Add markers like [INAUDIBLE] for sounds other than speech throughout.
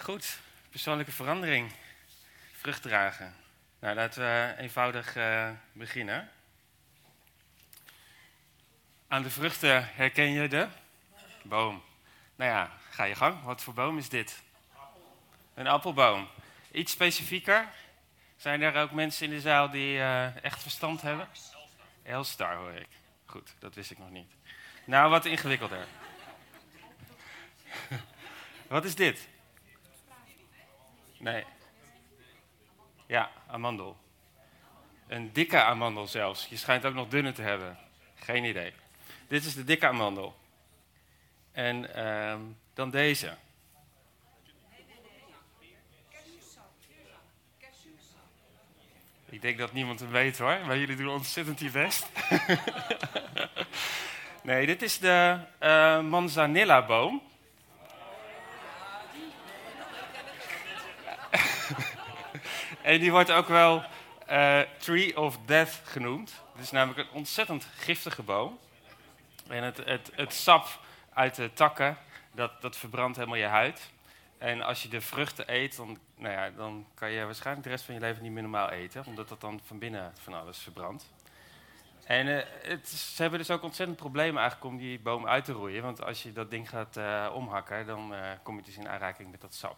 Goed, persoonlijke verandering. Vrucht dragen. Nou, laten we eenvoudig uh, beginnen. Aan de vruchten herken je de boom. Nou ja, ga je gang. Wat voor boom is dit? Een appelboom. Iets specifieker? Zijn er ook mensen in de zaal die uh, echt verstand hebben? Elstar hoor ik. Goed, dat wist ik nog niet. Nou, wat ingewikkelder. [LAUGHS] wat is dit? Nee. Ja, amandel. Een dikke amandel zelfs. Je schijnt ook nog dunne te hebben. Geen idee. Dit is de dikke amandel. En uh, dan deze. Ik denk dat niemand hem weet hoor, maar jullie doen ontzettend je best. [LAUGHS] nee, dit is de uh, manzanilla-boom. En die wordt ook wel uh, Tree of Death genoemd. Het is namelijk een ontzettend giftige boom. En het, het, het sap uit de takken, dat, dat verbrandt helemaal je huid. En als je de vruchten eet, dan, nou ja, dan kan je waarschijnlijk de rest van je leven niet meer normaal eten. Omdat dat dan van binnen van alles verbrandt. En uh, het, ze hebben dus ook ontzettend problemen eigenlijk om die boom uit te roeien. Want als je dat ding gaat uh, omhakken, dan kom je dus in aanraking met dat sap.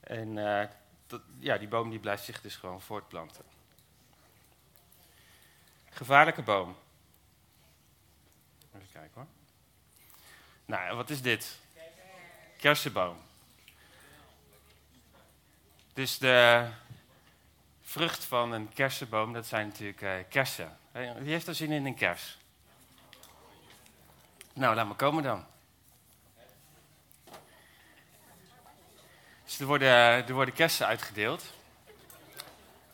En ja, die boom die blijft zich dus gewoon voortplanten. Gevaarlijke boom. Even kijken hoor. Nou, wat is dit? Kersenboom. Dus de vrucht van een kersenboom, dat zijn natuurlijk uh, kersen. Wie heeft er zin in een kers? Nou, laat maar komen dan. Dus er worden, er worden kersen uitgedeeld.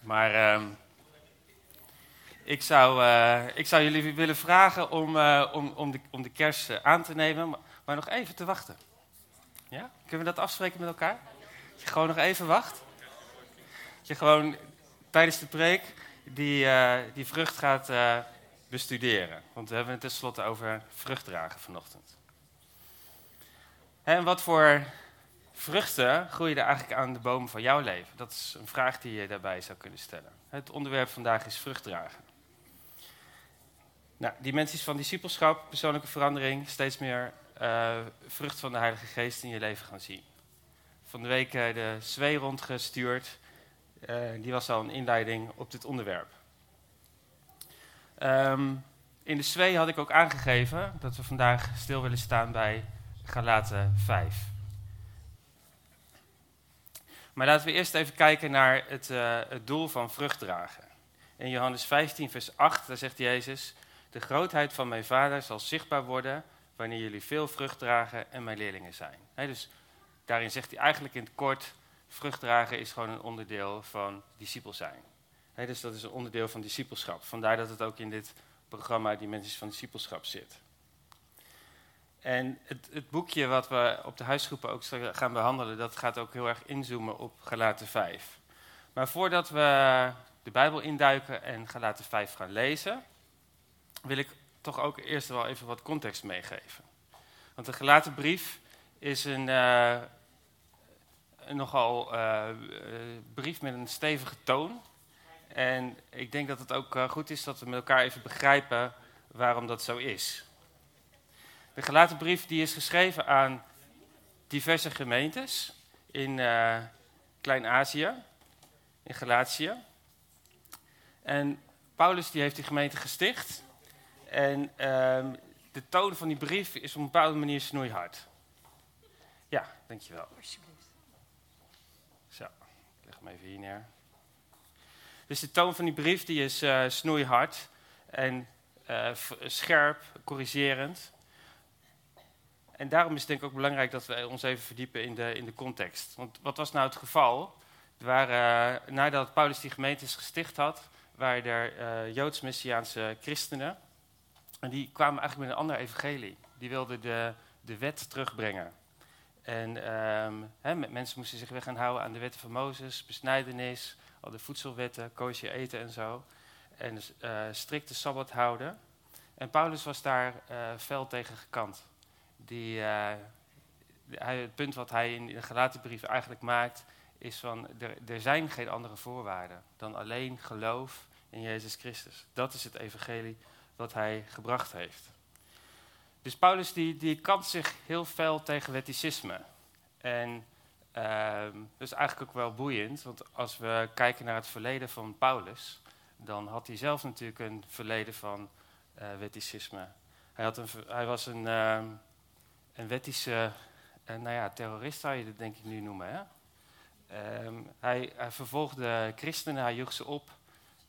Maar uh, ik, zou, uh, ik zou jullie willen vragen om, uh, om, om, de, om de kers aan te nemen, maar, nog even te wachten. Ja? Kunnen we dat afspreken met elkaar? Dat je gewoon nog even wacht. Dat je gewoon tijdens de preek die, die vrucht gaat bestuderen. Want we hebben het tenslotte over vruchtdragen vanochtend. En wat voor vruchten groeien er eigenlijk aan de boom van jouw leven? Dat is een vraag die je daarbij zou kunnen stellen. Het onderwerp vandaag is vruchtdragen. Nou, dimensies van discipelschap, persoonlijke verandering, steeds meer uh, vrucht van de Heilige Geest in je leven gaan zien. Van de week uh, de Zwee rondgestuurd, uh, die was al een inleiding op dit onderwerp. Um, in de Zwee had ik ook aangegeven dat we vandaag stil willen staan bij Galaten 5. Maar laten we eerst even kijken naar het, uh, het doel van vruchtdragen. In Johannes 15, vers 8, daar zegt Jezus: De grootheid van mijn vader zal zichtbaar worden wanneer jullie veel vrucht dragen en mijn leerlingen zijn. Dus daarin zegt hij eigenlijk in het kort: vruchtdragen is gewoon een onderdeel van discipel zijn. Dus dat is een onderdeel van discipelschap. Vandaar dat het ook in dit programma Dimensies van Discipelschap zit. En het, het, boekje wat we op de huisgroepen ook gaan behandelen, dat gaat ook heel erg inzoomen op Galaten 5. Maar voordat we de Bijbel induiken en Galaten 5 gaan lezen, wil ik toch ook eerst wel even wat context meegeven. Want de Galaten brief is een, uh, een nogal uh, brief met een stevige toon. En ik denk dat het ook goed is dat we met elkaar even begrijpen waarom dat zo is. De gelaten brief die is geschreven aan diverse gemeentes in uh, Klein-Azië, in Galatië. En Paulus die heeft die gemeente gesticht. En uh, de toon van die brief is op een bepaalde manier snoeihard. Ja, dankjewel. Zo, ik leg hem even hier neer. Dus de toon van die brief die is uh, snoeihard en uh, scherp, corrigerend. En daarom is het denk ik ook belangrijk dat we ons even verdiepen in de, in de context. Want wat was nou het geval? Uh, nadat Paulus die gemeentes gesticht had, waren er uh, Joods-Messiaanse christenen. En die kwamen eigenlijk met een ander evangelie. Die wilden de, de wet terugbrengen. En um, mensen moesten zich weg gaan houden aan de wetten van Mozes, besnijdenis, al de voedselwetten, koosje eten en zo. En uh, strikte sabbat houden. En Paulus was daar fel tegen gekant die, uh, hij, het punt wat hij in de Galatenbrief eigenlijk maakt, is van er, er zijn geen andere voorwaarden dan alleen geloof in Jezus Christus. Dat is het evangelie wat hij gebracht heeft. Dus Paulus die, die kant zich heel fel tegen wetticisme. En uh, dat is eigenlijk ook wel boeiend, want als we kijken naar het verleden van Paulus, dan had hij zelf natuurlijk een verleden van uh, wetticisme. Hij, had een, hij was een, uh, een wettische, uh, nou ja, terrorist zou je het denk ik nu noemen. Hè? Ehm, hij, hij, vervolgde christenen, hij joeg ze op.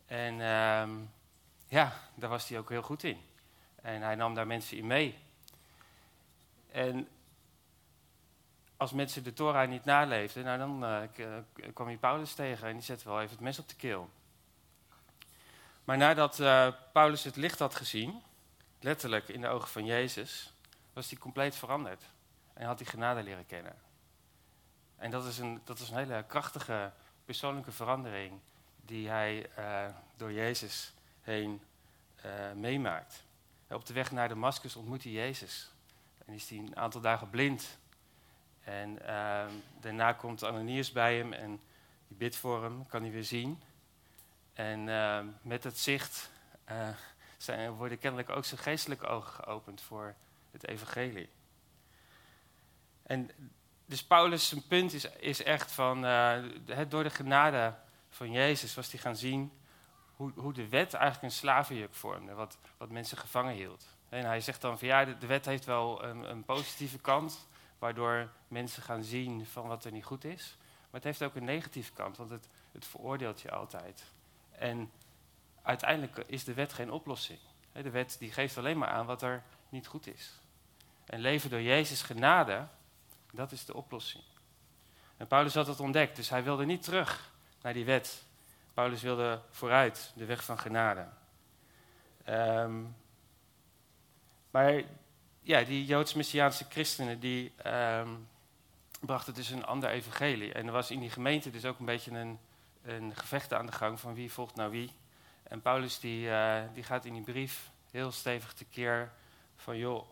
En ehm, ja, daar was hij ook heel goed in. En hij nam daar mensen in mee. En als mensen de Torah niet naleefden, nou dan uh, kwam hij Paulus tegen en die zette wel even het mes op de keel. Maar nadat Paulus het licht had gezien, letterlijk in de ogen van Jezus, was hij compleet veranderd. En had hij genade leren kennen. En dat is een, dat is een hele krachtige persoonlijke verandering die hij uh, door Jezus heen meemaakt. Op de weg naar Damascus ontmoet hij Jezus. En is hij een aantal dagen blind. En uh, daarna komt Ananias bij hem en die bidt voor hem, kan hij weer zien. En uh, met het zicht uh, zijn, worden kennelijk ook zijn geestelijke ogen geopend voor het evangelie. En dus Paulus' punt is, is echt van, het, door de genade van Jezus was hij gaan zien hoe, hoe de wet eigenlijk een slavenjuk vormde, wat, wat mensen gevangen hield. En hij zegt dan van ja, de, de wet heeft wel een, een, positieve kant, waardoor mensen gaan zien van wat er niet goed is. Maar het heeft ook een negatieve kant, want het, het veroordeelt je altijd. En uiteindelijk is de wet geen oplossing. De wet die geeft alleen maar aan wat er niet goed is. En leven door Jezus genade, dat is de oplossing. En Paulus had dat ontdekt, dus hij wilde niet terug naar die wet. Paulus wilde vooruit, de weg van genade. Um, maar ja, die Joods-Messiaanse christenen die um, brachten dus een ander evangelie. En er was in die gemeente dus ook een beetje een, een gevecht aan de gang van wie volgt nou wie. En Paulus die, uh, die gaat in die brief heel stevig tekeer van joh,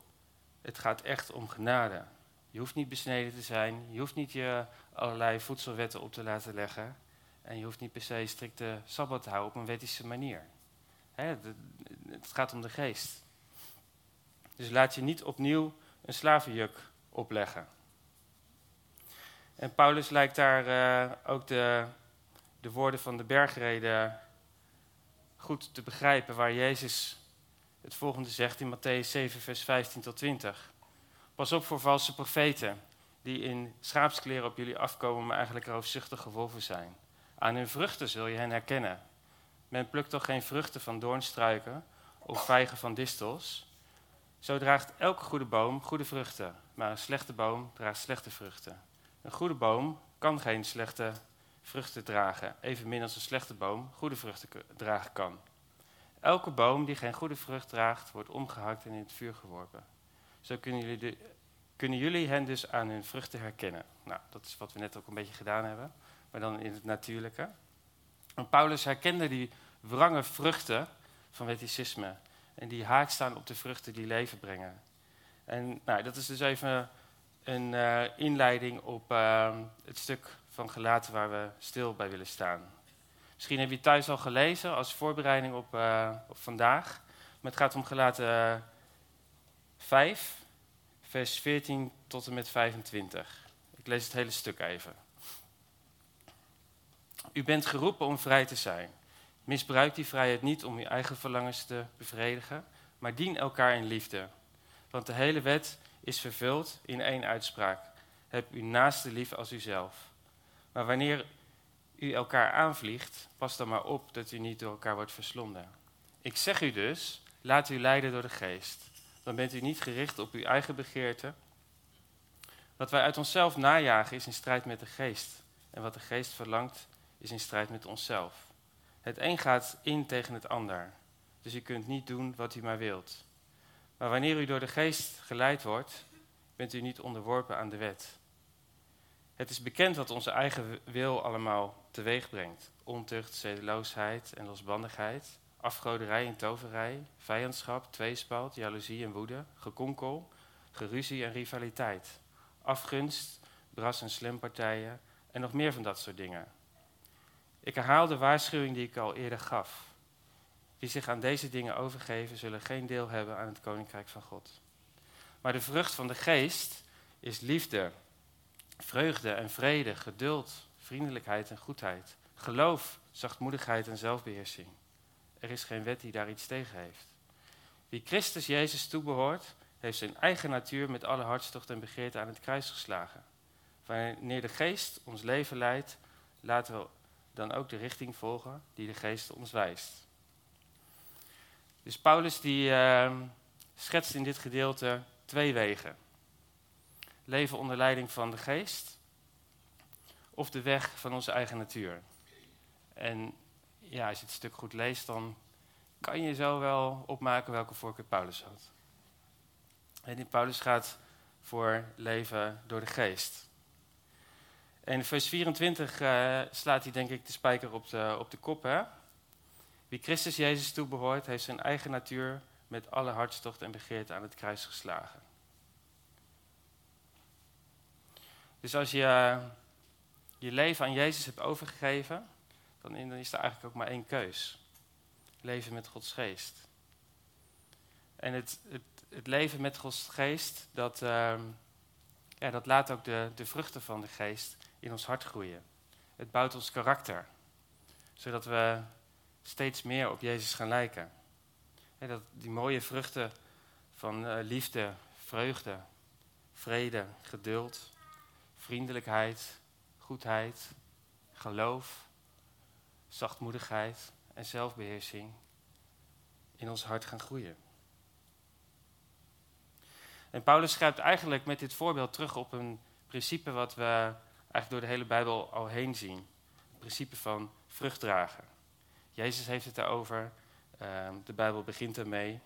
het gaat echt om genade. Je hoeft niet besneden te zijn, je hoeft niet je allerlei voedselwetten op te laten leggen. En je hoeft niet per se strikte sabbat te houden op een wettische manier. Het gaat om de geest. Dus laat je niet opnieuw een slavenjuk opleggen. En Paulus lijkt daar uh, ook de, de woorden van de bergreden goed te begrijpen, waar Jezus het volgende zegt in Matthäus 7, vers 15 tot 20. Pas op voor valse profeten, die in schaapskleren op jullie afkomen, maar eigenlijk roofzuchtige wolven zijn. Aan hun vruchten zul je hen herkennen. Men plukt toch geen vruchten van doornstruiken of vijgen van distels. Zo draagt elke goede boom goede vruchten, maar een slechte boom draagt slechte vruchten. Een goede boom kan geen slechte vruchten dragen, evenmin als een slechte boom goede vruchten dragen kan. Elke boom die geen goede vrucht draagt, wordt omgehakt en in het vuur geworpen. Zo kunnen jullie, de, kunnen jullie hen dus aan hun vruchten herkennen. Nou, dat is wat we net ook een beetje gedaan hebben, maar dan in het natuurlijke. En Paulus herkende die wrange vruchten van wetticisme en die haak staan op de vruchten die leven brengen. En nou, dat is dus even een uh, inleiding op uh, het stuk van gelaten waar we stil bij willen staan. Misschien heb je thuis al gelezen als voorbereiding op, uh, op vandaag. Maar het gaat om gelaten 5, vers 14 tot en met 25. Ik lees het hele stuk even. U bent geroepen om vrij te zijn. Misbruik die vrijheid niet om je eigen verlangens te bevredigen, maar dien elkaar in liefde. Want de hele wet is vervuld in één uitspraak. Heb uw naaste lief als uzelf. Maar wanneer u elkaar aanvliegt, pas dan maar op dat u niet door elkaar wordt verslonden. Ik zeg u dus, laat u leiden door de geest. Dan bent u niet gericht op uw eigen begeerte. Wat wij uit onszelf najagen is in strijd met de geest. En wat de geest verlangt is in strijd met onszelf. Het een gaat in tegen het ander. Dus u kunt niet doen wat u maar wilt. Maar wanneer u door de geest geleid wordt, bent u niet onderworpen aan de wet. Het is bekend wat onze eigen wil allemaal teweeg brengt. Ontucht, zedeloosheid en losbandigheid, afgoderij en toverij, vijandschap, tweespalt, jaloezie en woede, gekonkel, geruzie en rivaliteit. afgunst, bras- en slimpartijen en nog meer van dat soort dingen. Ik herhaal de waarschuwing die ik al eerder gaf. Wie zich aan deze dingen overgeven, zullen geen deel hebben aan het koninkrijk van God. Maar de vrucht van de geest is liefde, vreugde en vrede, geduld, vriendelijkheid en goedheid, geloof, zachtmoedigheid en zelfbeheersing. Er is geen wet die daar iets tegen heeft. Wie Christus Jezus toebehoort, heeft zijn eigen natuur met alle hartstocht en begeerte aan het kruis geslagen. Wanneer de geest ons leven leidt, laten we dan ook de richting volgen die de geest ons wijst. Dus Paulus die uh, schetst in dit gedeelte twee wegen. Leven onder leiding van de geest of de weg van onze eigen natuur. En ja, als je het stuk goed leest, dan kan je zo wel opmaken welke voorkeur Paulus had. En Paulus gaat voor leven door de geest. En in vers 24 uh, eh, slaat hij denk ik de spijker op de, op de kop. Hè? Wie Christus Jezus toebehoort, heeft zijn eigen natuur met alle hartstocht en begeerte aan het kruis geslagen. Dus als je je leven aan Jezus hebt overgegeven, dan is er eigenlijk ook maar één keus. Leven met Gods geest. En het, het, het leven met Gods geest, dat, uh, ja, dat laat ook de, de vruchten van de geest in ons hart groeien. Het bouwt ons karakter, zodat we steeds meer op Jezus gaan lijken. dat, die mooie vruchten van uh, liefde, vreugde, vrede, geduld, vriendelijkheid, goedheid, geloof, zachtmoedigheid en zelfbeheersing in ons hart gaan groeien. En Paulus schrijft eigenlijk met dit voorbeeld terug op een principe wat we eigenlijk door de hele Bijbel al heen zien. Het principe van vrucht dragen. Jezus heeft het daarover. Ehm, de Bijbel begint ermee.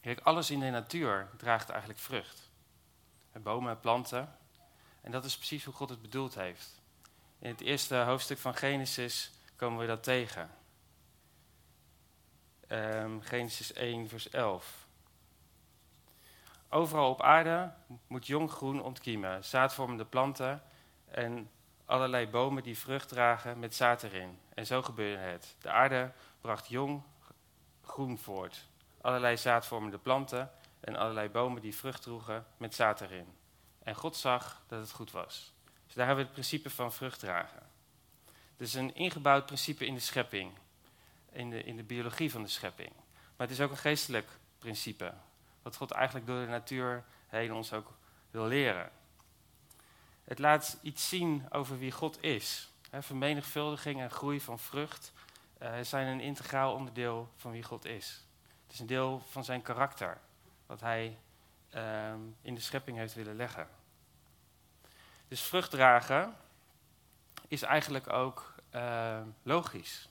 Kijk, alles in de natuur draagt eigenlijk vrucht. Bomen en planten. En dat is precies hoe God het bedoeld heeft. In het eerste hoofdstuk van Genesis komen we dat tegen. Um, Genesis 1, vers 11. Overal op aarde moet jong groen ontkiemen, zaadvormende planten en allerlei bomen die vrucht dragen met zaad erin. En zo gebeurde het. De aarde bracht jong groen voort, allerlei zaadvormende planten en allerlei bomen die vrucht droegen met zaad erin. En God zag dat het goed was. Dus daar hebben we het principe van vrucht dragen. Het is een ingebouwd principe in de schepping, in de, in de biologie van de schepping. Maar het is ook een geestelijk principe, wat God eigenlijk door de natuur heen ons ook wil leren. Het laat iets zien over wie God is. vermenigvuldiging en groei van vrucht uh, zijn een integraal onderdeel van wie God is. Het is een deel van zijn karakter, wat hij ehm, in de schepping heeft willen leggen. Dus vrucht dragen is eigenlijk ook uh, logisch.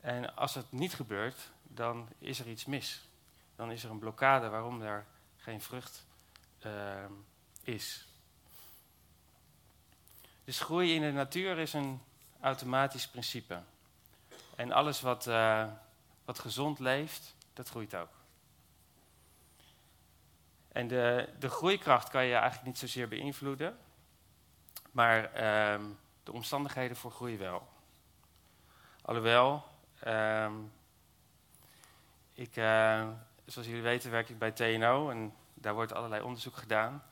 En als het niet gebeurt, dan is er iets mis. Dan is er een blokkade waarom er geen vrucht uh, is. Dus groei in de natuur is een automatisch principe. En alles wat, uh, wat gezond leeft, dat groeit ook. En de, de groeikracht kan je eigenlijk niet zozeer beïnvloeden, maar uh, de omstandigheden voor groei wel. Alhoewel, uh, ik, uh, zoals jullie weten werk ik bij TNO en daar wordt allerlei onderzoek gedaan.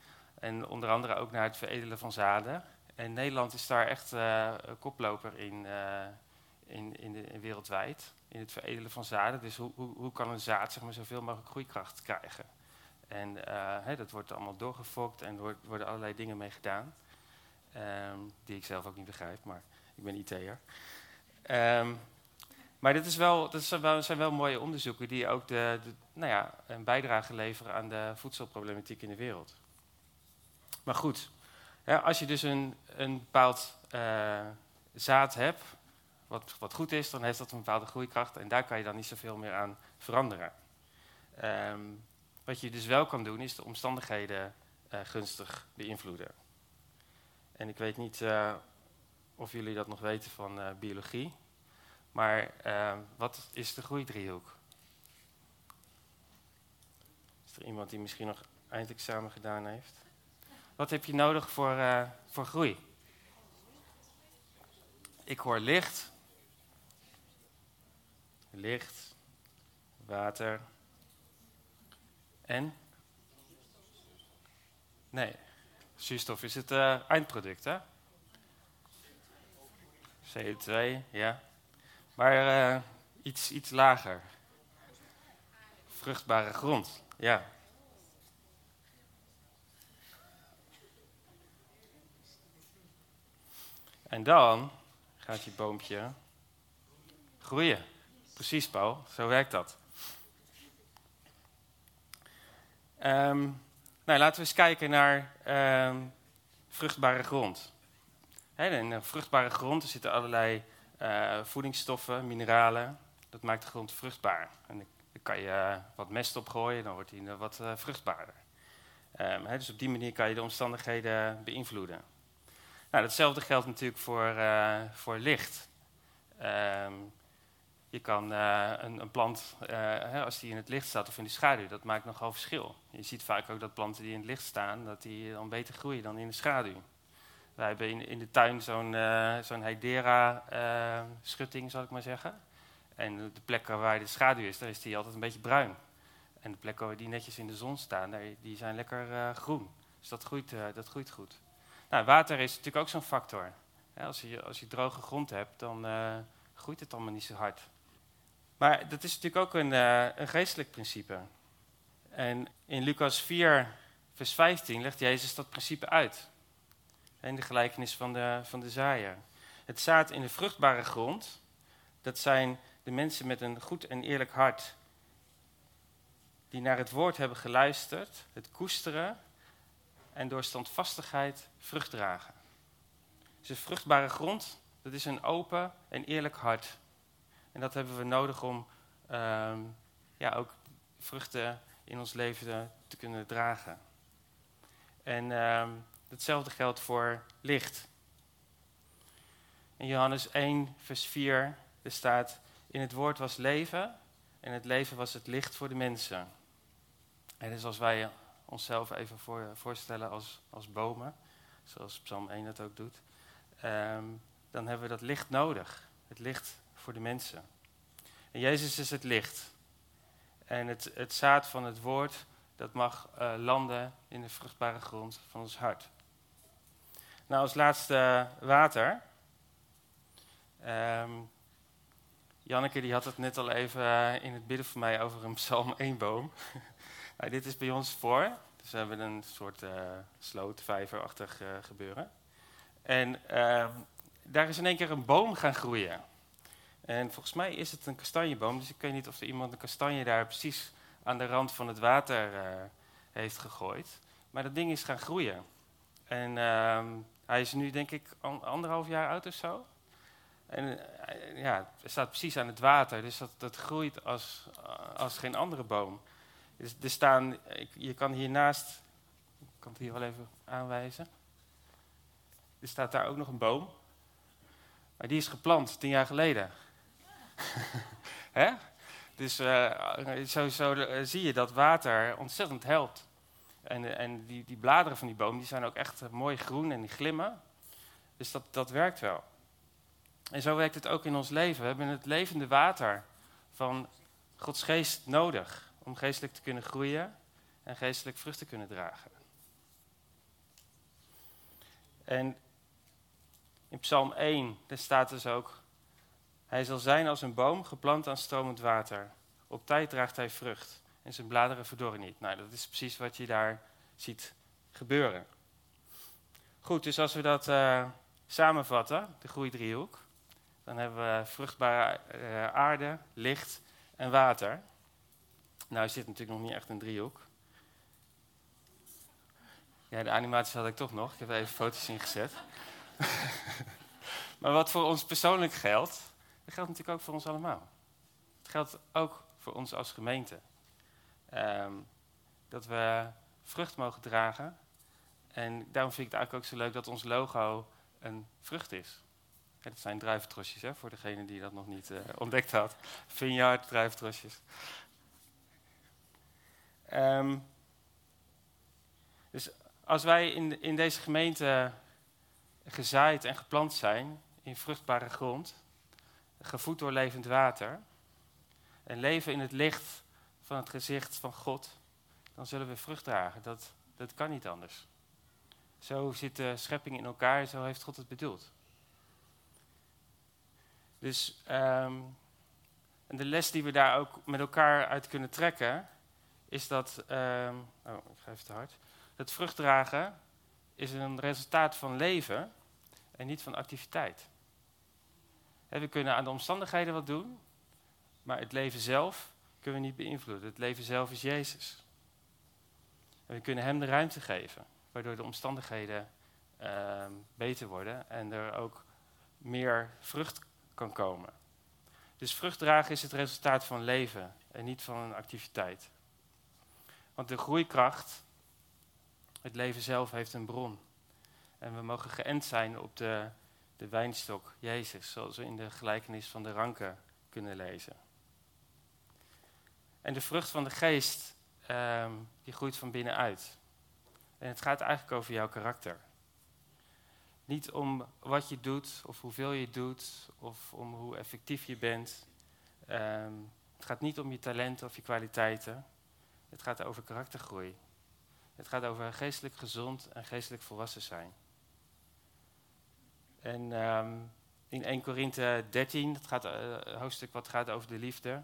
En onder andere ook naar het veredelen van zaden. En Nederland is daar echt uh, koploper in, uh, in, in, de, wereldwijd. In het veredelen van zaden. Dus hoe, hoe, hoe kan een zaad zeg maar, zoveel mogelijk groeikracht krijgen? En uh, dat wordt allemaal doorgefokt en er worden allerlei dingen mee gedaan. Um, die ik zelf ook niet begrijp, maar ik ben IT'er. Um, ehm, maar dit is wel, dat zijn wel, mooie onderzoeken die ook de, nou ja, een bijdrage leveren aan de voedselproblematiek in de wereld. Maar goed, als je dus een, een bepaald uh, zaad hebt, wat, wat goed is, dan heeft dat een bepaalde groeikracht en daar kan je dan niet zoveel meer aan veranderen. Um, wat je dus wel kan doen, is de omstandigheden uh, gunstig beïnvloeden. En ik weet niet uh, of jullie dat nog weten van uh, biologie. Maar wat is de groeidriehoek? Is er iemand die misschien nog eindexamen gedaan heeft? Wat heb je nodig voor, voor groei? Ik hoor licht. Licht, water en? Nee, zuurstof is het uh, eindproduct, hè? CO2, ja. Maar uh, iets, iets lager. Vruchtbare grond, ja. En dan gaat je boompje groeien. Precies, Paul. Zo werkt dat. Um, nou, laten we eens kijken naar um, vruchtbare grond. in een vruchtbare grond zitten allerlei uh, voedingsstoffen, mineralen. Dat maakt de grond vruchtbaar. En dan kan je uh, wat mest opgooien, dan wordt hij wat uh, vruchtbaarder. Um, dus op die manier kan je de omstandigheden beïnvloeden. Nou, datzelfde geldt natuurlijk voor, voor licht. Um, je kan uh, een, een, plant, uh, hè, als die in het licht staat of in de schaduw, dat maakt nogal verschil. Je ziet vaak ook dat planten die in het licht staan, dat die dan beter groeien dan in de schaduw. Wij hebben in, de tuin zo'n uh, zo'n Hedera-schutting, zal ik maar zeggen. En de plekken waar de schaduw is, daar is die altijd een beetje bruin. En de plekken die netjes in de zon staan, die zijn lekker groen. Dus dat groeit, dat groeit goed. Nou, water is natuurlijk ook zo'n factor. als, je, als je droge grond hebt, dan groeit het allemaal niet zo hard. Maar dat is natuurlijk ook een, uh, een geestelijk principe. En in Lucas 4, vers 15 legt Jezus dat principe uit. In de gelijkenis van de, van de zaaier. Het zaad in de vruchtbare grond, dat zijn de mensen met een goed en eerlijk hart. Die naar het woord hebben geluisterd, het koesteren en door standvastigheid vrucht dragen. Dus de vruchtbare grond, dat is een open en eerlijk hart. En dat hebben we nodig om ehm, ja, ook vruchten in ons leven te kunnen dragen. En uh, hetzelfde geldt voor licht. In Johannes 1, vers 4, er staat: In het woord was leven en het leven was het licht voor de mensen. En dus als wij onszelf even voor, voorstellen als, als bomen, zoals Psalm 1 dat ook doet, ehm, dan hebben we dat licht nodig. Het licht voor de mensen. En Jezus is het licht. En het, het zaad van het woord, dat mag uh, landen in de vruchtbare grond van ons hart. Nou, als laatste water. Um, Janneke die had het net al even uh, in het bidden voor mij over een Psalm [LAUGHS] 1 boom. [LAUGHS] nou, dit is bij ons voor. Dus we hebben een soort uh, sloot, vijverachtig gebeuren. En ehm, daar is in één keer een boom gaan groeien. En volgens mij is het een kastanjeboom, dus ik weet niet of er iemand een kastanje daar precies aan de rand van het water uh, heeft gegooid. Maar dat ding is gaan groeien. En uh, hij is nu denk ik anderhalf jaar oud of zo. En uh, ja, het staat precies aan het water, dus dat, dat groeit als, als geen andere boom. Dus er staan, je kan hiernaast, ik kan het hier wel even aanwijzen. Er staat daar ook nog een boom. Maar die is geplant tien jaar geleden. Hè? Dus zo, zo uh, zie je dat water ontzettend helpt. En, en die, die bladeren van die boom die zijn ook echt mooi groen en die glimmen. Dus dat, dat werkt wel. En zo werkt het ook in ons leven. We hebben het levende water van Gods geest nodig om geestelijk te kunnen groeien en geestelijk vrucht te kunnen dragen. En in Psalm 1, daar staat dus ook hij zal zijn als een boom geplant aan stromend water. Op tijd draagt hij vrucht en zijn bladeren verdorren niet. Nou, dat is precies wat je daar ziet gebeuren. Goed, dus als we dat uh, samenvatten, de groeidriehoek, dan hebben we vruchtbare uh, aarde, licht en water. Nou, zit natuurlijk nog niet echt een driehoek. Ja, de animatie had ik toch nog. Ik heb even foto's ingezet. [LAUGHS] maar wat voor ons persoonlijk geldt, dat geldt natuurlijk ook voor ons allemaal. Het geldt ook voor ons als gemeente. Um, dat we vrucht mogen dragen. En daarom vind ik het eigenlijk ook zo leuk dat ons logo een vrucht is. Ja, dat zijn druiventrosjes, hè, voor degene die dat nog niet uh, ontdekt had. Vineyard, druiventrosjes. Ehm, dus als wij in, in deze gemeente gezaaid en geplant zijn in vruchtbare grond, gevoed door levend water, en leven in het licht van het gezicht van God, dan zullen we vrucht dragen. Dat, dat kan niet anders. Zo zit de schepping in elkaar, zo heeft God het bedoeld. Dus ehm, en de les die we daar ook met elkaar uit kunnen trekken, is dat, um, oh, ik ga te hard, dat vruchtdragen is een resultaat van leven en niet van activiteit. We kunnen aan de omstandigheden wat doen, maar het leven zelf kunnen we niet beïnvloeden. Het leven zelf is Jezus. En we kunnen Hem de ruimte geven, waardoor de omstandigheden uh, beter worden en er ook meer vrucht kan komen. Dus vruchtdragen is het resultaat van leven en niet van een activiteit. Want de groeikracht, het leven zelf, heeft een bron. En we mogen geënt zijn op de, de wijnstok, Jezus, zoals we in de gelijkenis van de ranken kunnen lezen. En de vrucht van de geest, ehm, die groeit van binnenuit. En het gaat eigenlijk over jouw karakter. Niet om wat je doet of hoeveel je doet of om hoe effectief je bent. Ehm, het gaat niet om je talenten of je kwaliteiten. Het gaat over karaktergroei. Het gaat over geestelijk gezond en geestelijk volwassen zijn. En ehm, in 1 Korinthe 13, het gaat, uh, hoofdstuk wat gaat over de liefde,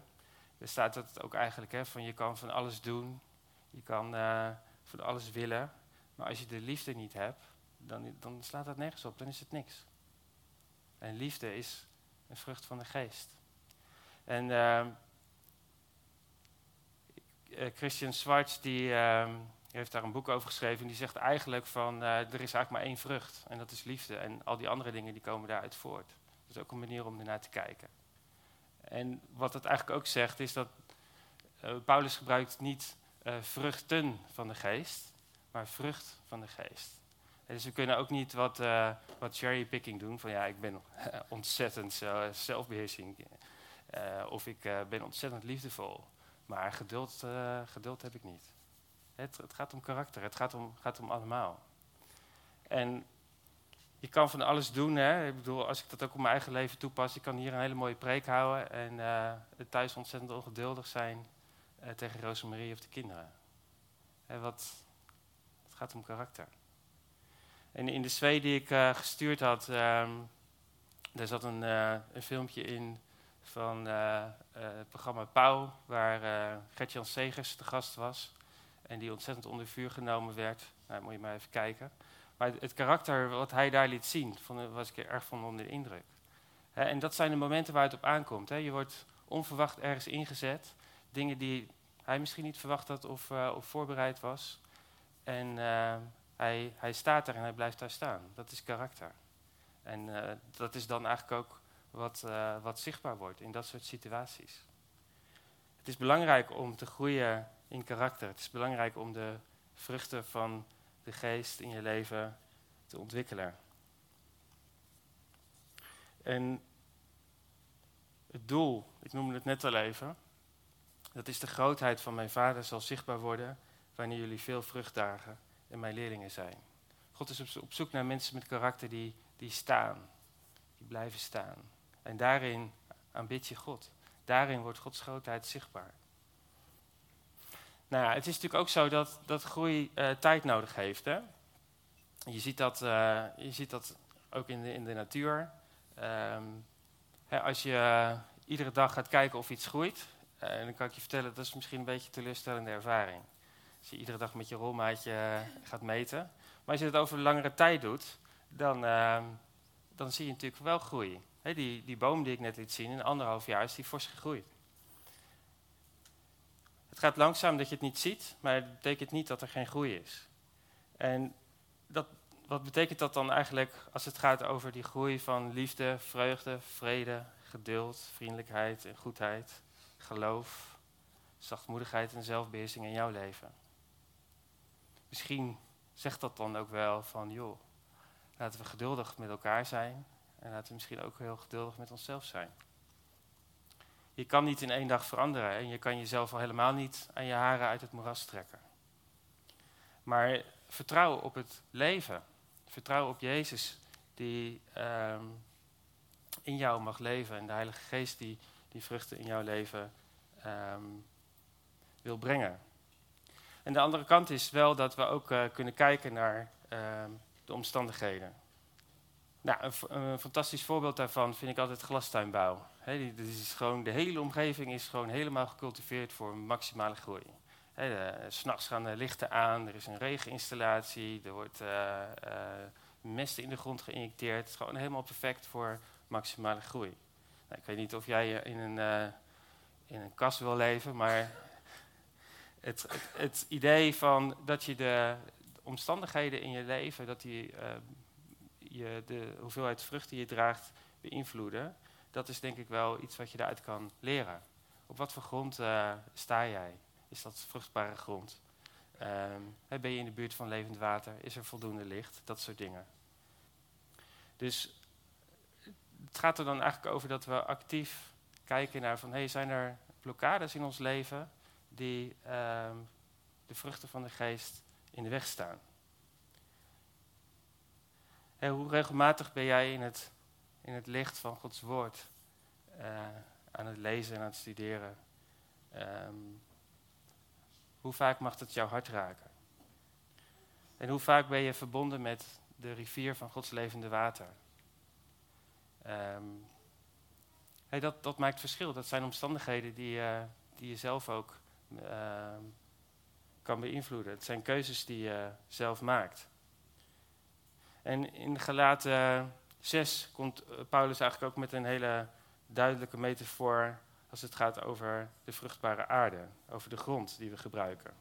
er staat dat ook eigenlijk, hè, van je kan van alles doen, je kan uh, van alles willen, maar als je de liefde niet hebt, dan, dan slaat dat nergens op, dan is het niks. En liefde is een vrucht van de geest. En uh, Christian Schwartz die, uh, heeft daar een boek over geschreven. En die zegt eigenlijk van uh, er is eigenlijk maar één vrucht. En dat is liefde. En al die andere dingen die komen daaruit voort. Dat is ook een manier om ernaar te kijken. En wat het eigenlijk ook zegt is dat uh, Paulus gebruikt niet vruchten van de geest, maar vrucht van de geest. dus we kunnen ook niet wat, wat cherrypicking doen van ja, ik ben [LAUGHS] ontzettend zelfbeheersing. Uh, of ik uh, ben ontzettend liefdevol. Maar geduld, uh, geduld heb ik niet. Het, het, gaat om karakter, het gaat om, gaat om allemaal. En je kan van alles doen. Hè? Ik bedoel, als ik dat ook op mijn eigen leven toepas, ik kan hier een hele mooie preek houden en thuis ontzettend ongeduldig zijn tegen Rosemarie of de kinderen. Hè, wat, het gaat om karakter. En in de twee die ik gestuurd had, um, daar zat een, een filmpje in van het programma Pauw, waar Gertjan Segers de gast was. En die ontzettend onder vuur genomen werd. Nou, moet je maar even kijken. Maar het, karakter wat hij daar liet zien, vond, was ik erg van onder de indruk. en dat zijn de momenten waar het op aankomt. Je wordt onverwacht ergens ingezet. Dingen die hij misschien niet verwacht had of, of voorbereid was. En hij, hij staat daar en hij blijft daar staan. Dat is karakter. En dat is dan eigenlijk ook wat, wat zichtbaar wordt in dat soort situaties. Het is belangrijk om te groeien in karakter. Het is belangrijk om de vruchten van de geest in je leven te ontwikkelen. En het doel, ik noemde het net al even, dat is de grootheid van mijn vader zal zichtbaar worden wanneer jullie veel vrucht dragen en mijn leerlingen zijn. God is op zoek naar mensen met karakter die, die staan, die blijven staan. En daarin aanbid je God. Daarin wordt Gods grootheid zichtbaar. Nou ja, het is natuurlijk ook zo dat, dat groei uh, tijd nodig heeft. Hè? Je, ziet dat, uh, je ziet dat ook in de, in de natuur. Um, hè, als je uh, iedere dag gaat kijken of iets groeit, dan kan ik je vertellen, dat is misschien een beetje een teleurstellende ervaring. Als je iedere dag met je rolmaatje gaat meten. Maar als je het over langere tijd doet, dan, ehm, dan zie je natuurlijk wel groei die, die boom die ik net liet zien, in anderhalf jaar is die fors gegroeid. Het gaat langzaam dat je het niet ziet, maar het betekent niet dat er geen groei is. En dat, wat betekent dat dan eigenlijk als het gaat over die groei van liefde, vreugde, vrede, geduld, vriendelijkheid en goedheid, geloof, zachtmoedigheid en zelfbeheersing in jouw leven? Misschien zegt dat dan ook wel van, joh, laten we geduldig met elkaar zijn, en laten we misschien ook heel geduldig met onszelf zijn. Je kan niet in één dag veranderen en je kan jezelf al helemaal niet aan je haren uit het moeras trekken. Maar vertrouw op het leven. Vertrouw op Jezus die ehm, in jou mag leven en de Heilige Geest die die vruchten in jouw leven ehm, wil brengen. En de andere kant is wel dat we ook uh, kunnen kijken naar ehm, de omstandigheden. Nou, een, fantastisch voorbeeld daarvan vind ik altijd glastuinbouw. He, is gewoon, de hele omgeving is gewoon helemaal gecultiveerd voor maximale groei. S'nachts gaan de lichten aan, er is een regeninstallatie, er wordt uh, mest in de grond geïnjecteerd. Het is gewoon helemaal perfect voor maximale groei. Nou, ik weet niet of jij in een, uh, in een kast wil leven, maar [LAUGHS] het, het, het, idee van dat je de omstandigheden in je leven, dat die je de hoeveelheid vruchten die je draagt beïnvloeden, dat is denk ik wel iets wat je daaruit kan leren. Op wat voor grond uh, sta jij? Is dat vruchtbare grond? Um, ben je in de buurt van levend water? Is er voldoende licht? Dat soort dingen. Dus het gaat er dan eigenlijk over dat we actief kijken naar van, hey, zijn er blokkades in ons leven die uh, de vruchten van de geest in de weg staan? Hoe regelmatig ben jij in het, in het licht van Gods woord uh, aan het lezen en aan het studeren? Um, hoe vaak mag het jouw hart raken? En hoe vaak ben je verbonden met de rivier van Gods levende water? Hey, dat, dat maakt verschil. Dat zijn omstandigheden die, uh, die je zelf ook uh, kan beïnvloeden. Het zijn keuzes die je zelf maakt. En in Galaten 6 komt Paulus eigenlijk ook met een hele duidelijke metafoor als het gaat over de vruchtbare aarde, over de grond die we gebruiken.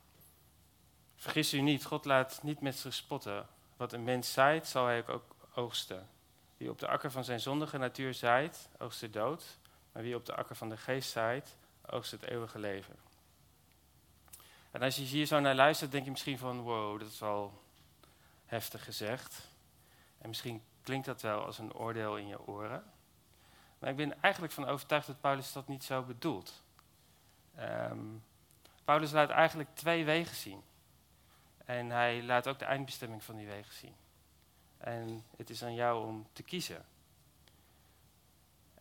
Vergis u niet, God laat niet met zich spotten. Wat een mens zaait, zal hij ook oogsten. Wie op de akker van zijn zondige natuur zaait, oogst de dood. Maar wie op de akker van de geest zaait, oogst het eeuwige leven. En als je hier zo naar luistert, denk je misschien van, wow, dat is wel heftig gezegd. En misschien klinkt dat wel als een oordeel in je oren. Maar ik ben eigenlijk van overtuigd dat Paulus dat niet zo bedoelt. Um, Paulus laat eigenlijk twee wegen zien. En hij laat ook de eindbestemming van die wegen zien. En het is aan jou om te kiezen.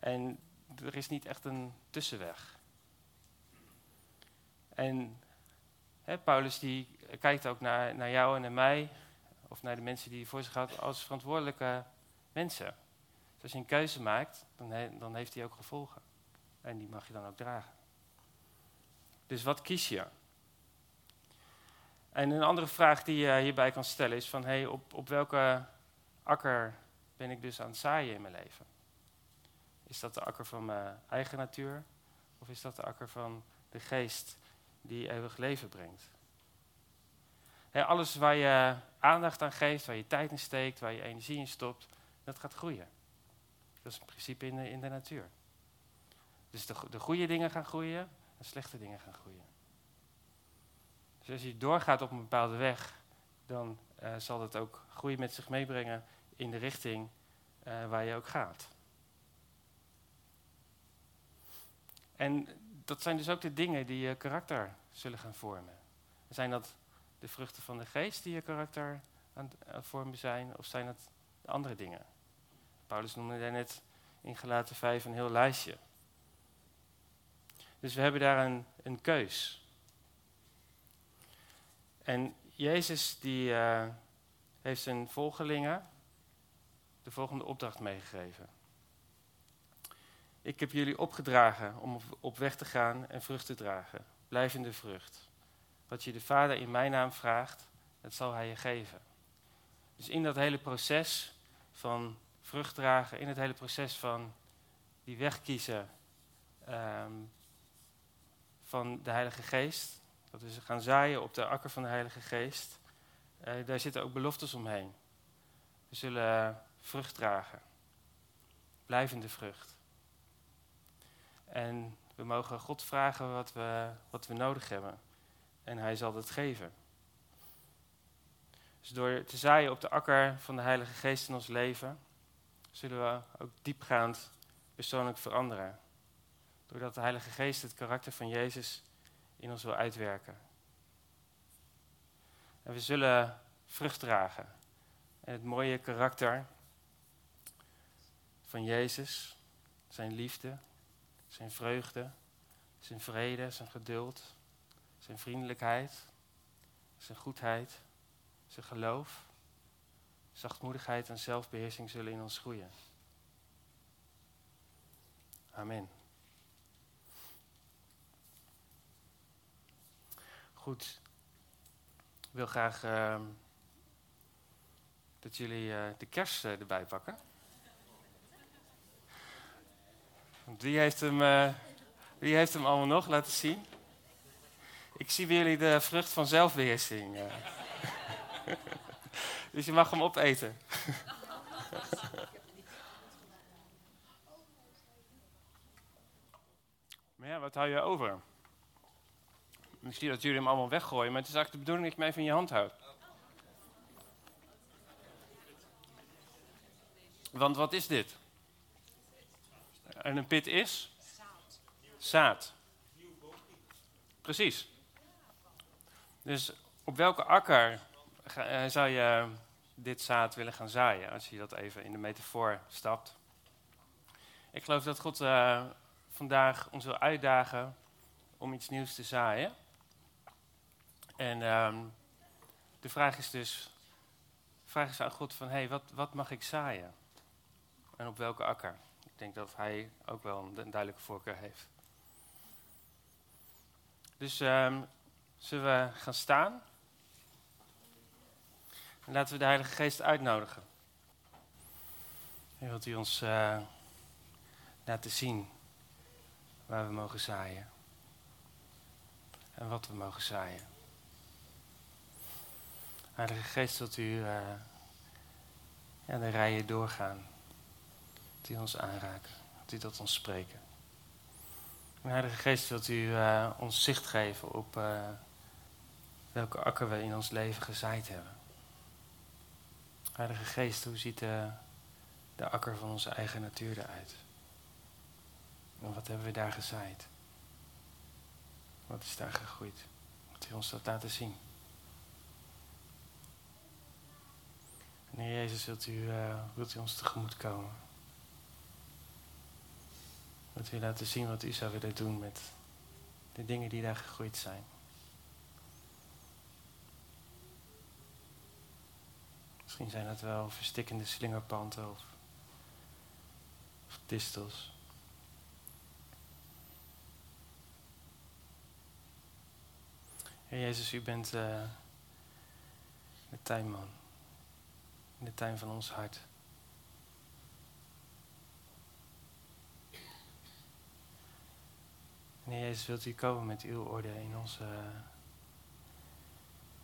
En er is niet echt een tussenweg. En Paulus die kijkt ook naar, naar jou en naar mij, of naar de mensen die voor zich houden, als verantwoordelijke mensen. Dus als je een keuze maakt, dan, dan heeft die ook gevolgen. En die mag je dan ook dragen. Dus wat kies je? En een andere vraag die je hierbij kan stellen is van, hey, op, op welke akker ben ik dus aan het zaaien in mijn leven? Is dat de akker van mijn eigen natuur? Of is dat de akker van de geest die eeuwig leven brengt? Alles waar je aandacht aan geeft, waar je tijd in steekt, waar je energie in stopt, dat gaat groeien. Dat is een principe in de, in de natuur. Dus de, de goede dingen gaan groeien en slechte dingen gaan groeien. Dus als je doorgaat op een bepaalde weg, dan uh, zal dat ook groei met zich meebrengen in de richting uh, waar je ook gaat. En dat zijn dus ook de dingen die je karakter zullen gaan vormen. Zijn dat de vruchten van de geest die je karakter aan het vormen zijn, of zijn dat andere dingen? Paulus noemde net in Gelaten 5 een heel lijstje. Dus we hebben daar een, een keus. En Jezus die, uh, heeft zijn volgelingen de volgende opdracht meegegeven. Ik heb jullie opgedragen om op weg te gaan en vrucht te dragen, blijvende vrucht. Wat je de Vader in mijn naam vraagt, dat zal Hij je geven. Dus in dat hele proces van vrucht dragen, in het hele proces van die weg kiezen um, van de Heilige Geest, dat we gaan zaaien op de akker van de Heilige Geest, uh, daar zitten ook beloftes omheen. We zullen vrucht dragen, blijvende vrucht. En we mogen God vragen wat we, wat we nodig hebben. En Hij zal het geven. Dus door te zaaien op de akker van de Heilige Geest in ons leven, zullen we ook diepgaand persoonlijk veranderen. Doordat de Heilige Geest het karakter van Jezus in ons wil uitwerken. En we zullen vrucht dragen. En het mooie karakter van Jezus, zijn liefde, zijn vreugde, zijn vrede, zijn geduld, zijn vriendelijkheid, zijn goedheid, zijn geloof, zachtmoedigheid en zelfbeheersing zullen in ons groeien. Amen. Goed. Ik wil graag uh, dat jullie uh, de kerst uh, erbij pakken. Wie heeft, hem, uh, wie heeft hem allemaal nog laten zien? Ik zie bij jullie de vrucht van zelfbeheersing. [LAUGHS] dus je mag hem opeten. [LAUGHS] maar ja, wat hou je over? Misschien dat jullie hem allemaal weggooien, maar het is eigenlijk de bedoeling dat je hem even in je hand houdt. Want wat is dit? En een pit is? Zaad. Precies. Dus op welke akker eh, zou je dit zaad willen gaan zaaien, als je dat even in de metafoor stapt? Ik geloof dat God uh, vandaag ons wil uitdagen om iets nieuws te zaaien. En um, de vraag is dus, vraag is aan God van, hé, hey, wat, wat mag ik zaaien? En op welke akker? Ik denk dat hij ook wel een, duidelijke voorkeur heeft. Dus um, zullen we gaan staan? En laten we de Heilige Geest uitnodigen. En wilt u ons uh, laten zien waar we mogen zaaien. En wat we mogen zaaien. Heilige Geest, wilt u uh, de rijen doorgaan. Dat u ons aanraken. Dat u tot ons spreken. Heilige Geest, wilt u uh, ons zicht geven op welke akker we in ons leven gezaaid hebben. Heilige Geest, hoe ziet de, de akker van onze eigen natuur eruit? En wat hebben we daar gezaaid? Wat is daar gegroeid? Wat u ons dat laten zien? En Heer Jezus, wilt u, uh, wilt u ons tegemoet komen? Wilt u laten zien wat u zou willen doen met de dingen die daar gegroeid zijn? Misschien zijn dat wel verstikkende slingerpanten of, distels. Heer Jezus, u bent uh, de tuinman in de tuin van ons hart. Heer Jezus, wilt u komen met uw orde in onze,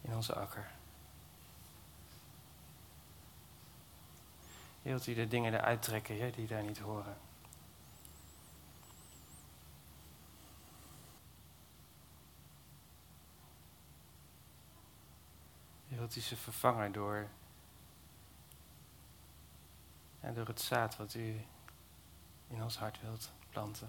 in onze akker. Wilt u de dingen eruit trekken, Heer, die daar niet horen. Wilt u ze vervangen door en door het zaad wat u in ons hart wilt planten.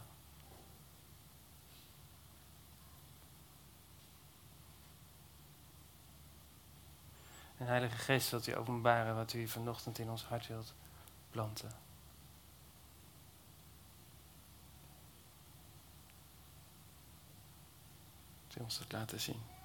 En Heilige Geest wilt u openbaren wat u vanochtend in ons hart wilt planten. U ons dat laten zien.